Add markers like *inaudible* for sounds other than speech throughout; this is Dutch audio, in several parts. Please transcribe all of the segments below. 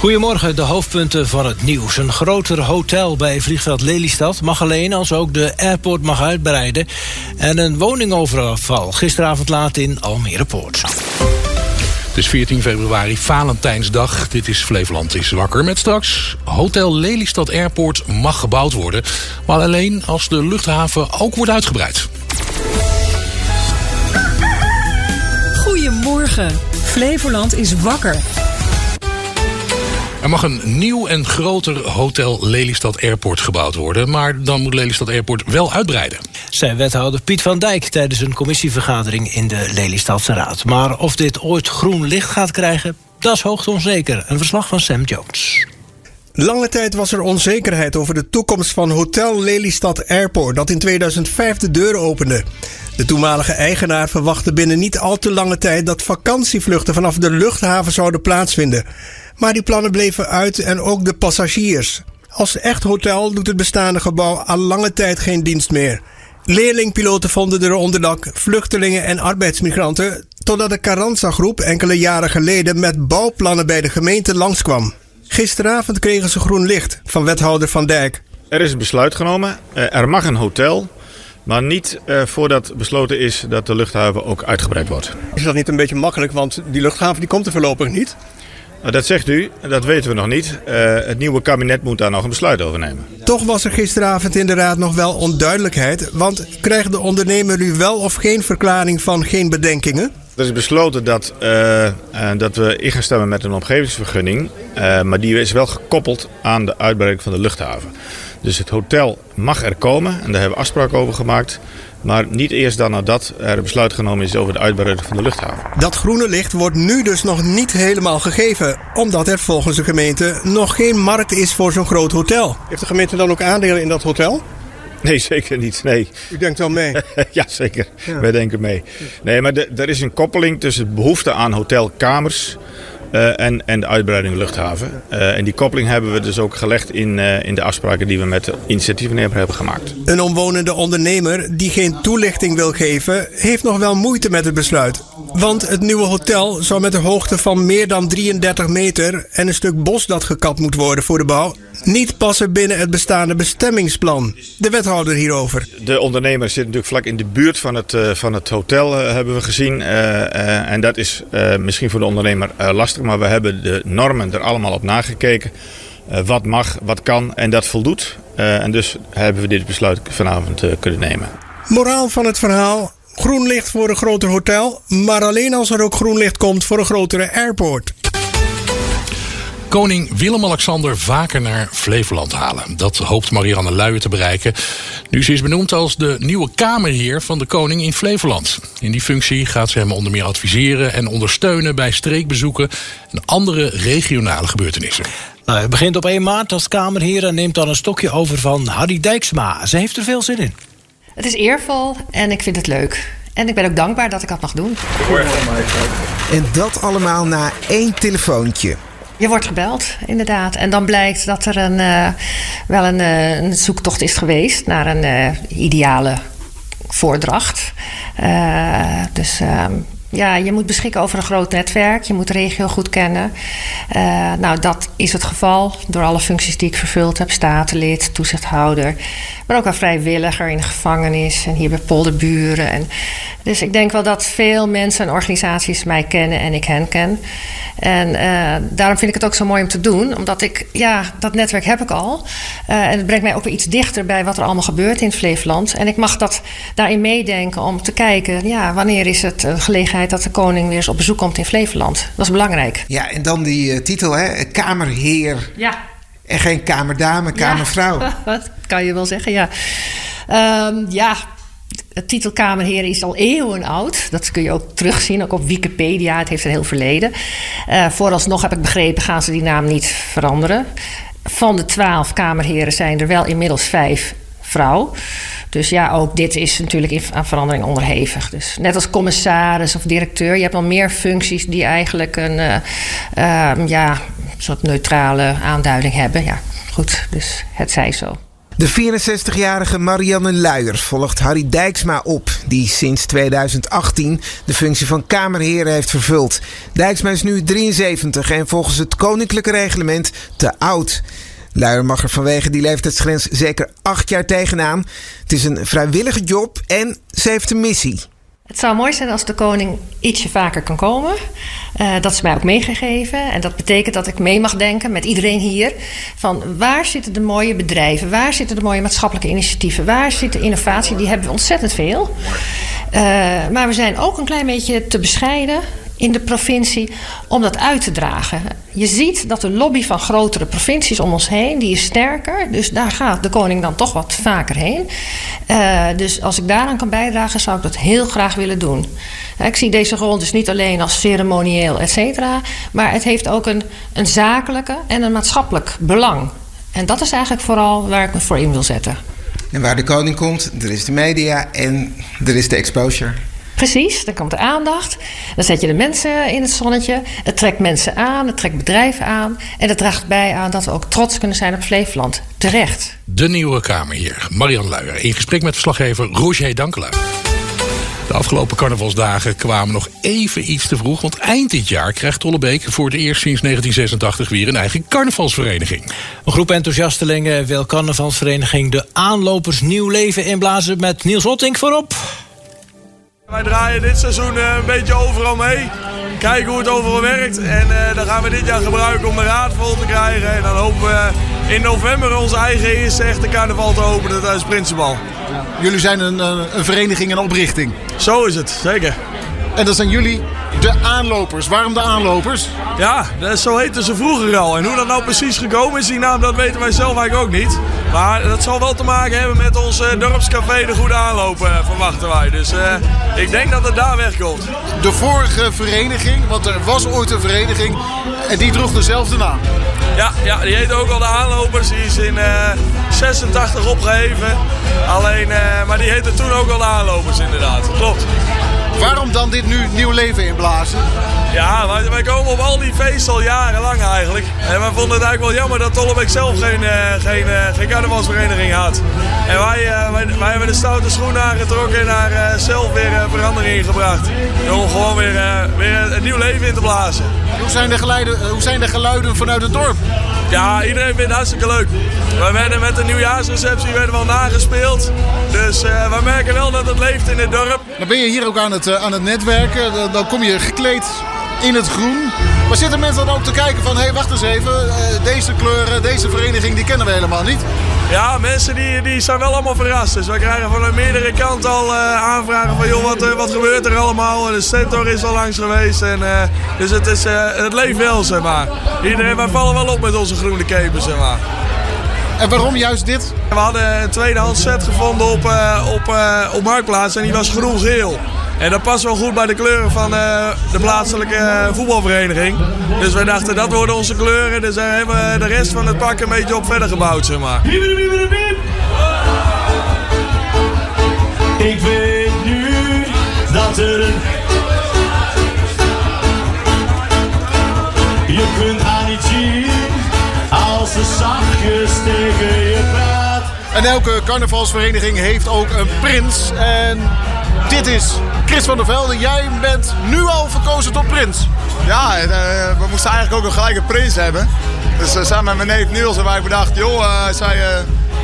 Goedemorgen, de hoofdpunten van het nieuws. Een groter hotel bij vliegveld Lelystad mag alleen als ook de airport mag uitbreiden. En een woningoverval gisteravond laat in Almere Poort. Het is 14 februari, Valentijnsdag. Dit is Flevoland is wakker met straks. Hotel Lelystad Airport mag gebouwd worden. Maar alleen als de luchthaven ook wordt uitgebreid. Goedemorgen. Flevoland is wakker. Er mag een nieuw en groter hotel Lelystad Airport gebouwd worden. Maar dan moet Lelystad Airport wel uitbreiden. Zei wethouder Piet van Dijk tijdens een commissievergadering in de Lelystadse Raad. Maar of dit ooit groen licht gaat krijgen, dat is hoogst onzeker. Een verslag van Sam Jones. Lange tijd was er onzekerheid over de toekomst van Hotel Lelystad Airport, dat in 2005 de deuren opende. De toenmalige eigenaar verwachtte binnen niet al te lange tijd dat vakantievluchten vanaf de luchthaven zouden plaatsvinden. Maar die plannen bleven uit en ook de passagiers. Als echt hotel doet het bestaande gebouw al lange tijd geen dienst meer. Leerlingpiloten vonden er onderdak, vluchtelingen en arbeidsmigranten, totdat de Carranza-groep enkele jaren geleden met bouwplannen bij de gemeente langskwam. Gisteravond kregen ze groen licht van wethouder Van Dijk. Er is een besluit genomen. Eh, er mag een hotel, maar niet uh, voordat besloten is dat de luchthaven ook uitgebreid wordt. Is dat niet een beetje makkelijk, want die luchthaven die komt er voorlopig niet? Nou, dat zegt u, dat weten we nog niet. Uh, het nieuwe kabinet moet daar nog een besluit over nemen. Toch was er gisteravond in de Raad nog wel onduidelijkheid. Want krijgt de ondernemer nu wel of geen verklaring van geen bedenkingen? Er is besloten dat, uh, uh, dat we in gaan stemmen met een omgevingsvergunning. maar die is wel gekoppeld aan de uitbreiding van de luchthaven. Dus het hotel mag er komen en daar hebben we afspraken over gemaakt. Maar niet eerst dan nadat er een besluit genomen is over de uitbreiding van de luchthaven. Dat groene licht wordt nu dus nog niet helemaal gegeven. Omdat er volgens de gemeente nog geen markt is voor zo'n groot hotel. Heeft de gemeente dan ook aandelen in dat hotel? *laughs* Nee, zeker niet. Nee. U denkt wel mee? *laughs* ja, zeker. Ja. Wij denken mee. Nee, maar de, er is een koppeling tussen de behoefte aan hotelkamers uh, en, en de uitbreiding luchthaven. Uh, en die koppeling hebben we dus ook gelegd in, uh, in de afspraken die we met de initiatiefnemer hebben gemaakt. Een omwonende ondernemer die geen toelichting wil geven, heeft nog wel moeite met het besluit. Want het nieuwe hotel zou met een hoogte van meer dan 33 meter en een stuk bos dat gekapt moet worden voor de bouw, niet passen binnen het bestaande bestemmingsplan. De wethouder hierover. De ondernemer zit natuurlijk vlak in de buurt van het, van het hotel, hebben we gezien. en dat is misschien voor de ondernemer lastig maar we hebben de normen er allemaal op nagekeken. Uh, wat mag, wat kan en dat voldoet. Uh, en dus hebben we dit besluit vanavond uh, kunnen nemen. Moraal van het verhaal: groen licht voor een groter hotel, maar alleen als er ook groen licht komt voor een grotere airport koning Willem-Alexander vaker naar Flevoland halen. Dat hoopt Marianne Luijen te bereiken. Nu ze is benoemd als de nieuwe kamerheer van de koning in Flevoland. In die functie gaat ze hem onder meer adviseren en ondersteunen bij streekbezoeken en andere regionale gebeurtenissen. Nou, hij begint op 1 maart als kamerheer en neemt dan een stokje over van Harry Dijksma. Ze heeft er veel zin in. Het is eervol en ik vind het leuk. En ik ben ook dankbaar dat ik dat mag doen. En dat allemaal na één telefoontje. Je wordt gebeld, inderdaad. En dan blijkt dat er een, uh, wel een, uh, een, zoektocht is geweest naar een uh, ideale voordracht. dus ehm, ja, je moet beschikken over een groot netwerk. Je moet de regio goed kennen. Uh, nou, dat is het geval door alle functies die ik vervuld heb. Statenlid, toezichthouder. Maar ook al vrijwilliger in de gevangenis. En hier bij polderburen. En, dus ik denk wel dat veel mensen en organisaties mij kennen en ik hen ken. En uh, daarom vind ik het ook zo mooi om te doen. Omdat ik, ja, dat netwerk heb ik al. Uh, en het brengt mij ook weer iets dichter bij wat er allemaal gebeurt in Flevoland. En ik mag dat daarin meedenken om te kijken... ja, wanneer is het een gelegenheid dat de koning weer eens op bezoek komt in Flevoland. Dat is belangrijk. Ja, en dan die uh, titel, hè? Kamerheer. Ja. En geen kamerdame, kamervrouw. Ja, *laughs* dat kan je wel zeggen, ja. Um, ja, het titel Kamerheer is al eeuwen oud. Dat kun je ook terugzien, ook op Wikipedia. Het heeft een heel verleden. Uh, vooralsnog heb ik begrepen, gaan ze die naam niet veranderen. Van de twaalf Kamerheren zijn er wel inmiddels vijf vrouw. Dus ja, ook dit is natuurlijk aan verandering onderhevig. Dus net als commissaris of directeur, je hebt al meer functies die eigenlijk een uh, uh, ja, soort neutrale aanduiding hebben. Ja, goed, dus het zij zo. De 64-jarige Marianne Luijers volgt Harry Dijksma op, die sinds 2018 de functie van Kamerheer heeft vervuld. Dijksma is nu 73 en volgens het koninklijke reglement te oud. Luijer mag er vanwege die leeftijdsgrens zeker acht jaar tegenaan. Het is een vrijwillige job en ze heeft een missie. Het zou mooi zijn als de koning ietsje vaker kan komen. Uh, dat is mij ook meegegeven. En dat betekent dat ik mee mag denken met iedereen hier. Van waar zitten de mooie bedrijven? Waar zitten de mooie maatschappelijke initiatieven? Waar zit de innovatie? Die hebben we ontzettend veel. Uh, maar we zijn ook een klein beetje te bescheiden in de provincie om dat uit te dragen. Je ziet dat de lobby van grotere provincies om ons heen, die is sterker. Dus daar gaat de koning dan toch wat vaker heen. Uh, dus als ik daaraan kan bijdragen, zou ik dat heel graag willen doen. Ik zie deze rol dus niet alleen als ceremonieel, et cetera. Maar het heeft ook een, een zakelijke en een maatschappelijk belang. En dat is eigenlijk vooral waar ik me voor in wil zetten. En waar de koning komt, er is de media en er is de exposure. Precies, dan komt de aandacht. Dan zet je de mensen in het zonnetje. Het trekt mensen aan, het trekt bedrijven aan. En het draagt bij aan dat we ook trots kunnen zijn op Flevoland. Terecht. De nieuwe Kamerheer, Marian Luijer. In gesprek met verslaggever Roger Dankelaar. De afgelopen carnavalsdagen kwamen nog even iets te vroeg. Want eind dit jaar krijgt Tollebeek voor het eerst sinds 1986 weer een eigen carnavalsvereniging. Een groep enthousiastelingen wil carnavalsvereniging de aanlopers nieuw leven inblazen met Niels Ottink voorop. Wij draaien dit seizoen eh, een beetje overal mee. Kijken hoe het overal werkt. En uh, dan gaan we dit jaar gebruiken om de raad vol te krijgen. En dan hopen we in november onze eigen eerste echte carnaval te openen tijdens Prinsenbal. Jullie zijn een, een vereniging en oprichting. Zo is het, zeker. En dat zijn jullie de aanlopers. Waarom de aanlopers? Ja, zo heten ze vroeger al. En hoe dat nou precies gekomen is, die naam, dat weten wij zelf eigenlijk ook niet. Maar dat zal wel te maken hebben met ons uh, dorpscafé De Goede Aanloop, uh, verwachten wij. Dus uh, ik denk dat het daar wegkomt. De vorige vereniging, want er was ooit een vereniging, en die droeg dezelfde naam. Ja, ja die heette ook al De Aanlopers. Die is in 86 opgeheven. Alleen, maar die heette toen ook al De Aanlopers inderdaad. Klopt. Waarom dan dit nu nieuw leven inblazen? Ja, wij, wij, komen op al die feesten al jarenlang eigenlijk. En wij vonden het eigenlijk wel jammer dat Tollebeek zelf geen, uh, geen, uh, geen carnavalsvereniging had. En wij, uh, wij, wij, hebben de stoute schoen aangetrokken en daar zelf weer verandering in gebracht. Om gewoon weer, weer een nieuw leven in te blazen. Hoe zijn, de geluiden, hoe zijn de geluiden vanuit het dorp? Ja, iedereen vindt het hartstikke leuk. We werden met de nieuwjaarsreceptie werden wel nagespeeld. Dus uh, we merken wel dat het leeft in het dorp. Dan ben je hier ook aan het, uh, aan het netwerken. Dan, kom je gekleed in het groen. Maar zitten mensen dan ook te kijken van... hé, hey, wacht eens even, uh, deze kleuren, deze vereniging, die kennen we helemaal niet? Ja, mensen die, die zijn wel allemaal verrast. Dus wij krijgen van meerdere kanten al uh, aanvragen van... joh, wat, wat gebeurt er allemaal? De Stentor is al langs geweest. En, dus het, is, het leeft wel, zeg maar. Iedereen, wij vallen wel op met onze groene kepen, zeg maar. En waarom juist dit? We hadden een tweedehands set gevonden op, uh, op, uh, op Marktplaats en die was groen-geel. En dat past wel goed bij de kleuren van uh, de plaatselijke voetbalvereniging. Dus wij dachten dat worden onze kleuren. Dus daar hebben we de rest van het pak een beetje op verder gebouwd, zeg maar. Ik weet nu dat er een... zachtjes tegen je praat. En elke carnavalsvereniging heeft ook een prins. En dit is Chris van der Velde. Jij bent nu al verkozen tot prins. Ja, we moesten eigenlijk ook een gelijke prins hebben. Dus uh, samen met mijn neef Niels hebben wij bedacht, joh, uh, zei,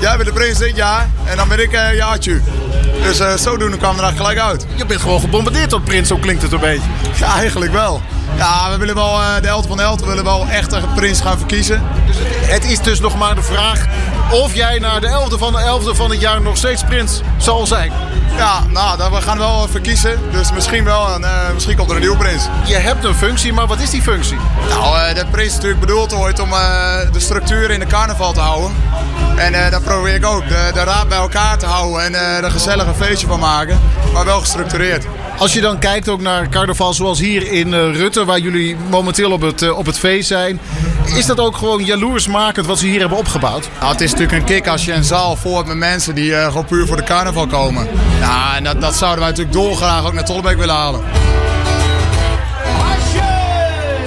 jij bent de prins dit jaar en dan ben ik uh, jaartje. Dus zodoende kwam er gelijk uit. Je bent gewoon gebombardeerd tot prins, zo klinkt het een beetje. Ja, eigenlijk wel. Ja, we willen wel, uh, de 11 van de 11 willen wel echt een prins gaan verkiezen. Dus het is dus nog maar de vraag of jij naar de 11e van de 11e van het jaar nog steeds prins zal zijn. Ja, nou, we gaan wel verkiezen. Dus misschien wel, en, uh, misschien komt er een nieuwe prins. Je hebt een functie, maar wat is die functie? Nou, uh, de prins is natuurlijk bedoeld ooit om uh, de structuur in de carnaval te houden. En dat probeer ik ook. De, de, raad bij elkaar te houden en er een gezellige feestje van maken. Maar wel gestructureerd. Als je dan kijkt ook naar carnaval zoals hier in Rutte, waar jullie momenteel op het, op het feest zijn. Is dat ook gewoon jaloersmakend wat ze hier hebben opgebouwd? Nou, het is natuurlijk een kick als je een zaal vol hebt met mensen die gewoon puur voor de carnaval komen. Ja, en dat, dat zouden wij natuurlijk dolgraag ook naar Tollebeek willen halen.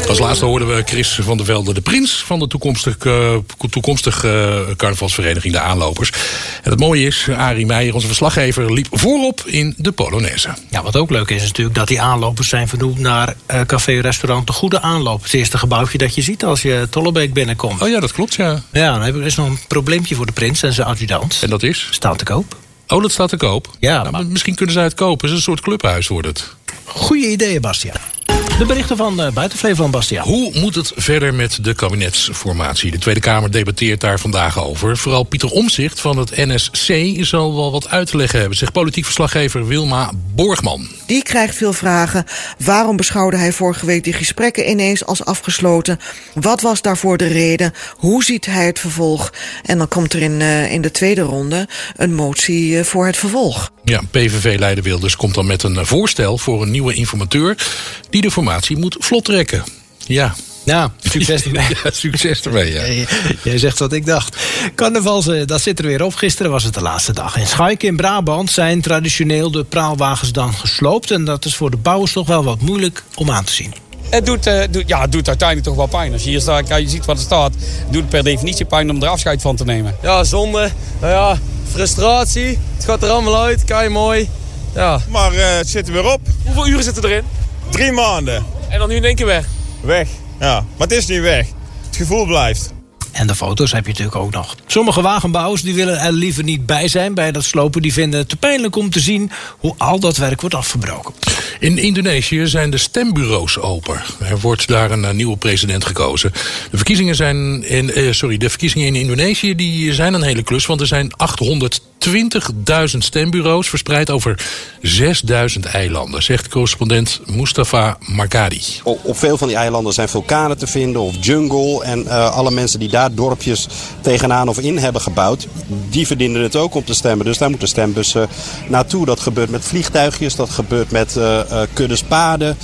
Als laatste hoorden we Chris van der Velde, de prins van de toekomstige, toekomstige carnavalsvereniging De Aanlopers. En het mooie is, Arie Meijer, onze verslaggever, liep voorop in de Polonaise. Ja, wat ook leuk is, natuurlijk dat die aanlopers zijn vernoemd naar uh, café-restaurant De Goede Aanloop. Het eerste gebouwtje dat je ziet als je Tollebeek binnenkomt. Oh ja, dat klopt, ja. Ja, dan is nog een probleempje voor de prins en zijn adjudant. En dat is? Staat te koop. Oh, dat staat te koop? Ja. Nou, maar misschien kunnen zij het kopen. Het is een soort clubhuis, wordt het. Goeie ideeën, Bastiaan. De berichten van uh, buiten Flevoland, Bastiaan. Hoe moet het verder met de kabinetsformatie? De Tweede Kamer debatteert daar vandaag over. Vooral Pieter Omzicht van het NSC zal wel wat uit te leggen hebben, zegt politiek verslaggever Wilma Borgman. Die krijgt veel vragen. Waarom beschouwde hij vorige week die gesprekken ineens als afgesloten? Wat was daarvoor de reden? Hoe ziet hij het vervolg? En dan komt er in, uh, in de tweede ronde een motie uh, voor het vervolg. Ja, PVV-leider Wilders komt dan met een voorstel voor een nieuwe informateur die de formatie moet vlot trekken. Ja, *laughs* ja, succes ermee. ja, succes ermee, ja. *laughs* Jij zegt wat ik dacht. Carnaval, dat zit er weer op. Gisteren was het de laatste dag. In Schaik in Brabant zijn traditioneel de praalwagens dan gesloopt. En dat is voor de bouwers toch wel wat moeilijk om aan te zien. Het doet, uh, doet, ja, het doet uiteindelijk toch wel pijn. Als je hier staat, je ziet wat er staat, doet het per definitie pijn om er afscheid van te nemen. Ja, zonde. Nou ja, frustratie. Het gaat er allemaal uit, kei mooi. Ja. Maar uh, het zit er weer op. Hoeveel uren zitten erin? Drie maanden. En dan nu in één keer weg? Weg, ja. Maar het is niet weg. Het gevoel blijft. En de foto's heb je natuurlijk ook nog. Sommige wagenbouwers die willen er liever niet bij zijn bij dat slopen. Die vinden het te pijnlijk om te zien hoe al dat werk wordt afgebroken. In Indonesië zijn de stembureaus open. Er wordt daar een nieuwe president gekozen. De verkiezingen, zijn in, eh, sorry, de verkiezingen in Indonesië die zijn een hele klus. Want er zijn 820.000 stembureaus verspreid over 6.000 eilanden. Zegt correspondent Mustafa Markadi. Op veel van die eilanden zijn vulkanen te vinden of jungle. En uh, alle mensen die daar dorpjes tegenaan of in hebben gebouwd... die verdienen het ook om te stemmen. Dus daar moeten stembussen naartoe. Dat gebeurt met vliegtuigjes, dat gebeurt met uh, kuddes paden...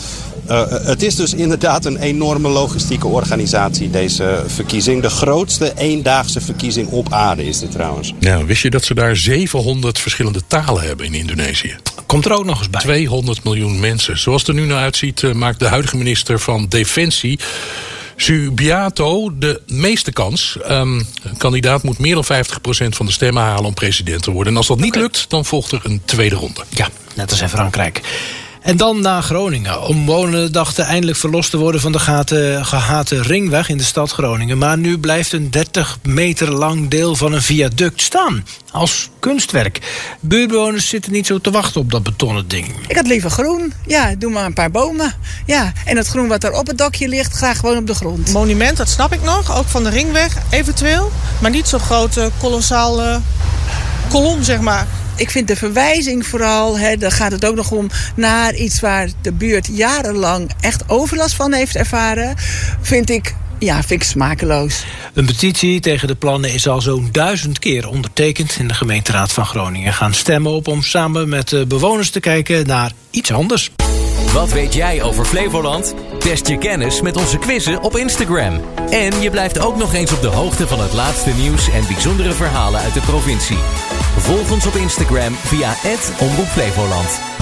Uh, het is dus inderdaad een enorme logistieke organisatie, deze verkiezing. De grootste eendaagse verkiezing op aarde is dit trouwens. Ja, wist je dat ze daar 700 verschillende talen hebben in Indonesië? Komt er ook nog eens bij. 200 miljoen mensen. Zoals het er nu naar uitziet, maakt de huidige minister van Defensie... Subiato de meeste kans. Um, een kandidaat moet meer dan 50% van de stemmen halen om president te worden. En als dat niet lukt, dan volgt er een tweede ronde. Ja, net als in Frankrijk. En dan naar Groningen. Omwonenden dachten eindelijk verlost te worden van de gehate ringweg in de stad Groningen. Maar nu blijft een 30 meter lang deel van een viaduct staan. Als kunstwerk. Buurtbewoners zitten niet zo te wachten op dat betonnen ding. Ik had liever groen. Ja, doe maar een paar bomen. Ja, en het groen wat er op het dakje ligt, graag gewoon op de grond. Monument, dat snap ik nog. Ook van de ringweg, eventueel. Maar niet zo'n grote, kolossale kolom, zeg maar ik vind de verwijzing vooral, hè, daar gaat het ook nog om, naar iets waar de buurt jarenlang echt overlast van heeft ervaren, vind ik ja, vind ik smakeloos. Een petitie tegen de plannen is al zo'n duizend keer ondertekend in de gemeenteraad van Groningen. Gaan stemmen op om samen met de bewoners te kijken naar iets anders. Wat weet jij over Flevoland? Test je kennis met onze quizzen op Instagram. En je blijft ook nog eens op de hoogte van het laatste nieuws en bijzondere verhalen uit de provincie. Volg ons op Instagram via Omroep Flevoland.